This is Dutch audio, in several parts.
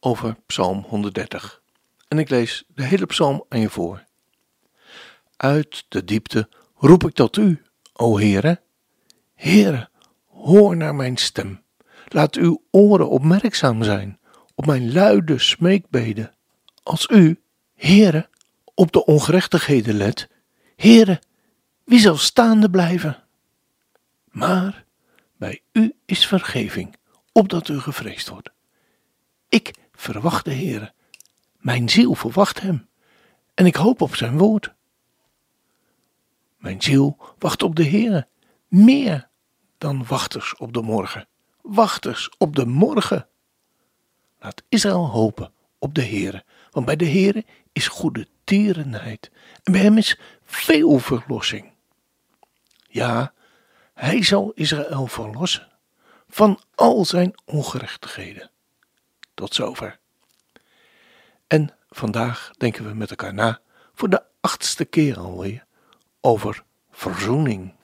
over Psalm 130. En ik lees de hele psalm aan je voor. Uit de diepte roep ik tot u, o Heere. Heere, hoor naar mijn stem. Laat uw oren opmerkzaam zijn op mijn luide smeekbeden. Als u, Heere, op de ongerechtigheden let, Heere, wie zal staande blijven? Maar bij u is vergeving, opdat u gevreesd wordt. Ik verwacht de Heere. Mijn ziel verwacht hem en ik hoop op zijn woord. Mijn ziel wacht op de Heere, meer dan wachters op de morgen. Wachters op de morgen. Laat Israël hopen op de Heere, want bij de Heere is goede tierenheid en bij hem is veel verlossing. Ja, hij zal Israël verlossen van al zijn ongerechtigheden. Tot zover. En vandaag denken we met elkaar na, voor de achtste keer alweer, over verzoening.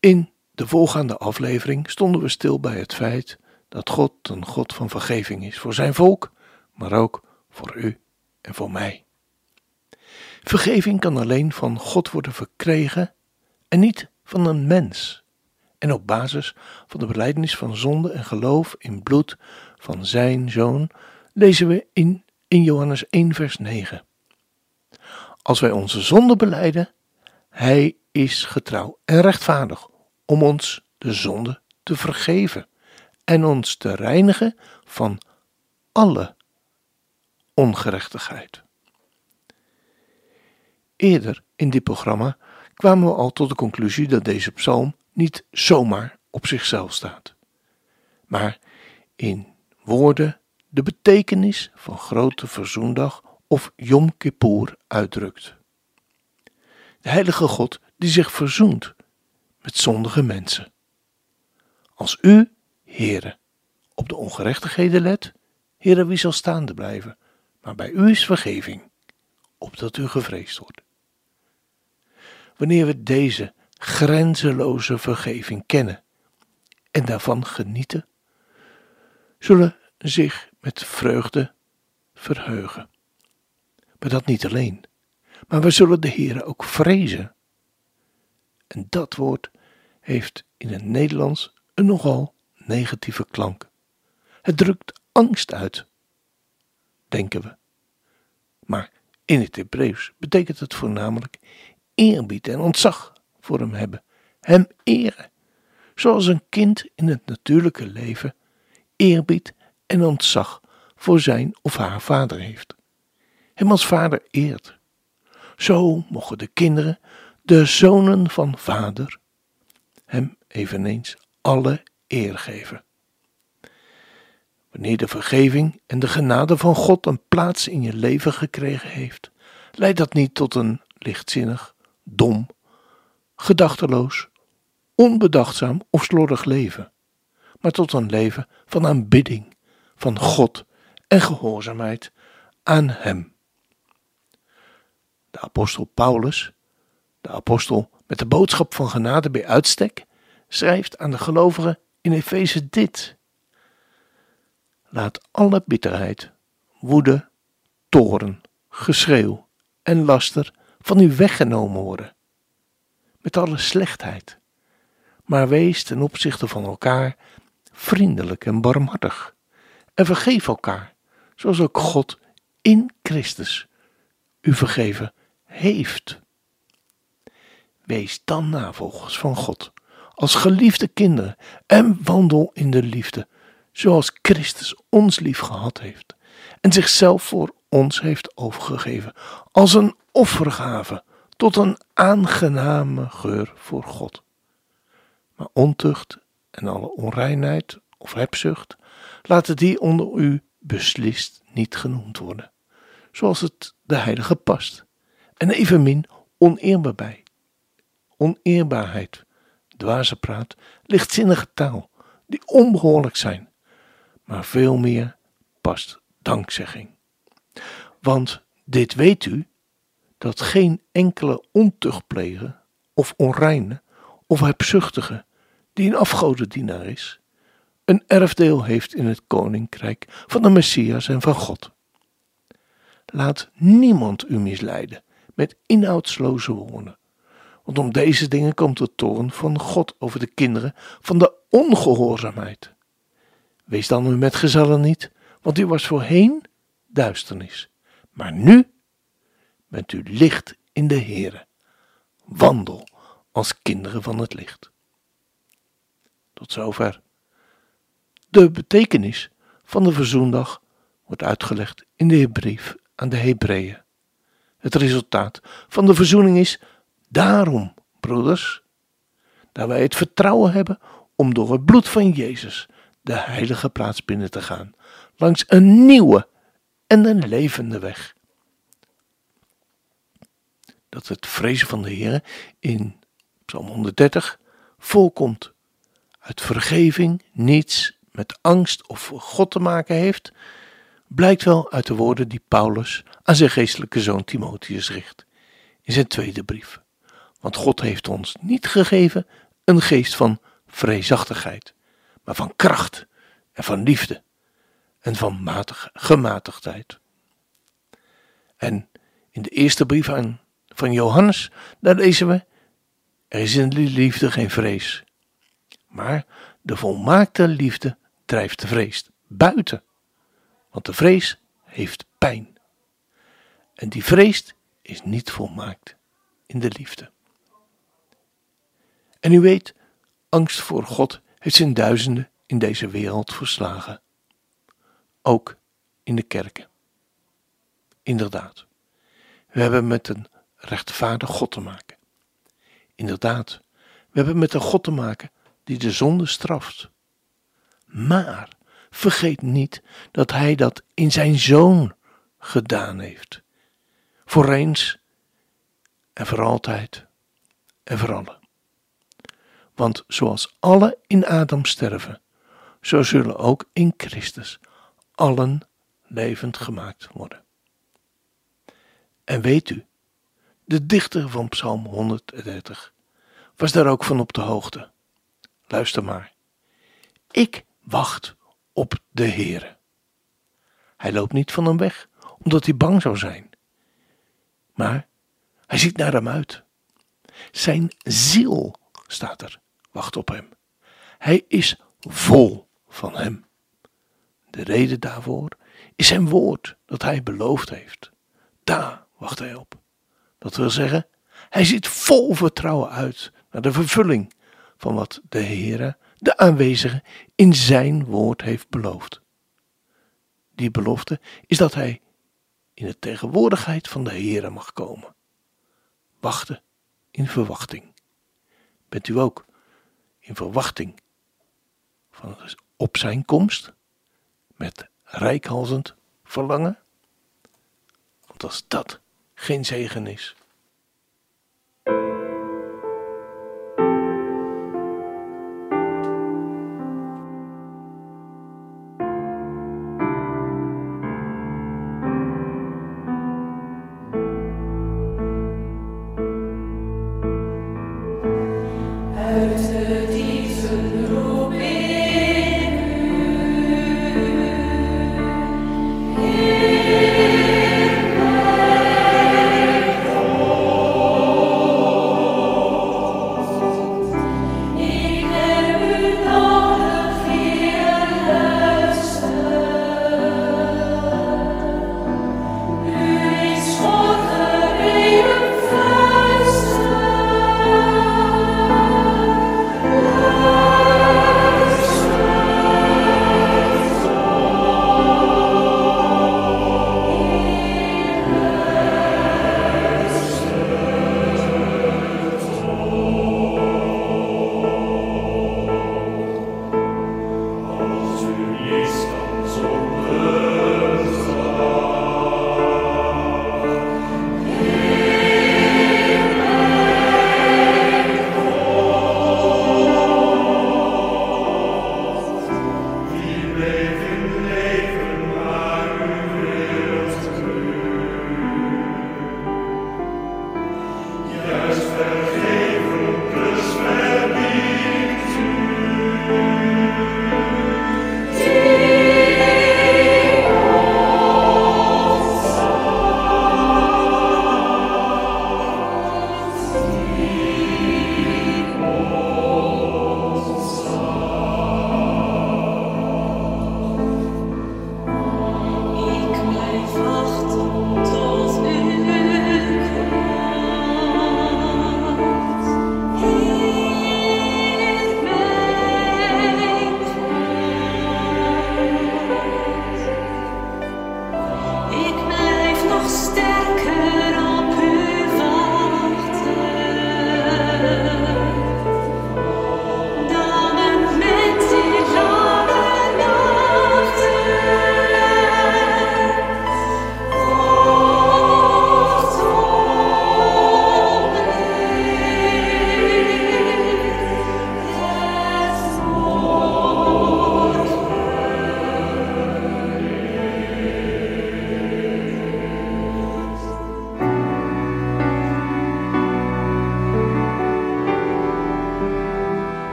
In de volgende aflevering stonden we stil bij het feit dat God een God van vergeving is voor zijn volk, maar ook voor u en voor mij. Vergeving kan alleen van God worden verkregen en niet van een mens. En op basis van de belijdenis van zonde en geloof in bloed van zijn zoon lezen we in, in Johannes 1 vers 9. Als wij onze zonde beleiden, hij is getrouw en rechtvaardig om ons de zonde te vergeven en ons te reinigen van alle ongerechtigheid. Eerder in dit programma kwamen we al tot de conclusie dat deze psalm niet zomaar op zichzelf staat, maar in woorden de betekenis van Grote Verzoendag of Yom Kippur uitdrukt. De heilige God die zich verzoent met zondige mensen. Als u, Heere, op de ongerechtigheden let, Heere, wie zal staande blijven? Maar bij u is vergeving, opdat u gevreesd wordt. Wanneer we deze grenzeloze vergeving kennen en daarvan genieten, zullen zich met vreugde verheugen. Maar dat niet alleen, maar we zullen de Heer ook vrezen. En dat woord heeft in het Nederlands een nogal negatieve klank. Het drukt angst uit, denken we. Maar in het Hebreeuws betekent het voornamelijk eerbied en ontzag voor hem hebben, hem eren, zoals een kind in het natuurlijke leven eerbied en ontzag voor zijn of haar vader heeft. Hem als vader eert. Zo mogen de kinderen, de zonen van vader, hem eveneens alle eer geven. Wanneer de vergeving en de genade van God een plaats in je leven gekregen heeft, leidt dat niet tot een lichtzinnig, dom, gedachteloos, onbedachtzaam of slordig leven, maar tot een leven van aanbidding, van God en gehoorzaamheid aan Hem. De apostel Paulus, de apostel met de boodschap van genade bij uitstek, schrijft aan de gelovigen in Efeze dit. Laat alle bitterheid, woede, toorn, geschreeuw en laster van u weggenomen worden, met alle slechtheid. Maar wees ten opzichte van elkaar vriendelijk en barmhartig, en vergeef elkaar, zoals ook God in Christus u vergeven heeft. Wees dan navolgers van God, als geliefde kinderen, en wandel in de liefde, zoals Christus ons lief gehad heeft en zichzelf voor ons heeft overgegeven, als een offergave tot een aangename geur voor God. Maar ontucht en alle onreinheid of hebzucht laten die onder u beslist niet genoemd worden, zoals het de heilige past, en evenmin oneerbaar bij. Oneerbaarheid, dwaze praat, lichtzinnige taal, die onbehoorlijk zijn, maar veel meer past dankzegging. Want dit weet u, dat geen enkele ontuchtpleger of onreine of hebzuchtige, die een afgodendienaar is, een erfdeel heeft in het koninkrijk van de Messias en van God. Laat niemand u misleiden met inhoudsloze woorden, want om deze dingen komt de toorn van God over de kinderen van de ongehoorzaamheid. Wees dan uw metgezellen niet, want u was voorheen duisternis, maar nu bent u licht in de Heere. Wandel als kinderen van het licht. Tot zover. De betekenis van de verzoendag wordt uitgelegd in de brief aan de Hebreeën. Het resultaat van de verzoening is daarom, broeders, dat wij het vertrouwen hebben om door het bloed van Jezus de heilige plaats binnen te gaan, langs een nieuwe en een levende weg. Dat het vrezen van de Heer in Psalm 130 volkomt uit vergeving, niets met angst of God te maken heeft, blijkt wel uit de woorden die Paulus aan zijn geestelijke zoon Timotheus richt in zijn tweede brief. Want God heeft ons niet gegeven een geest van vreesachtigheid, maar van kracht en van liefde en van matig, gematigdheid. En in de eerste brief aan, van Johannes, daar lezen we, er is in de liefde geen vrees, maar de volmaakte liefde drijft de vrees buiten, want de vrees heeft pijn. En die vrees is niet volmaakt in de liefde. En u weet, angst voor God heeft zijn duizenden in deze wereld verslagen. Ook in de kerken. Inderdaad, we hebben met een rechtvaardig God te maken. Inderdaad, we hebben met een God te maken die de zonde straft. Maar vergeet niet dat Hij dat in Zijn Zoon gedaan heeft. Voor eens en voor altijd en voor allen. Want zoals alle in Adam sterven, zo zullen ook in Christus allen levend gemaakt worden. En weet u, de dichter van Psalm 130 was daar ook van op de hoogte. Luister maar. Ik wacht op de Heere. Hij loopt niet van hem weg, omdat hij bang zou zijn. Maar hij ziet naar hem uit. Zijn ziel, staat er, wacht op hem. Hij is vol van hem. De reden daarvoor is zijn woord dat hij beloofd heeft. Daar wacht hij op. Dat wil zeggen, hij ziet vol vertrouwen uit naar de vervulling van wat de Heere, de aanwezige, in zijn woord heeft beloofd. Die belofte is dat hij in de tegenwoordigheid van de Heere mag komen. Wachten in verwachting. Bent u ook in verwachting van op zijn komst? Met rijkhalzend verlangen? Want als dat geen zegen is,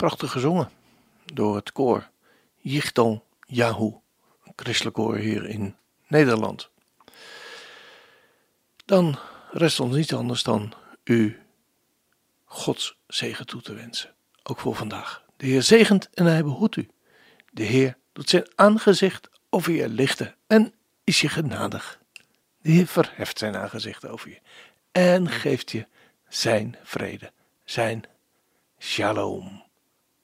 prachtig gezongen door het koor Yichton Yahu, een christelijk koor hier in Nederland. Dan rest ons niets anders dan u Gods zegen toe te wensen, ook voor vandaag. De Heer zegent en hij behoedt u. De Heer doet zijn aangezicht over je lichten en is je genadig. De Heer verheft zijn aangezicht over je en geeft je zijn vrede, zijn shalom.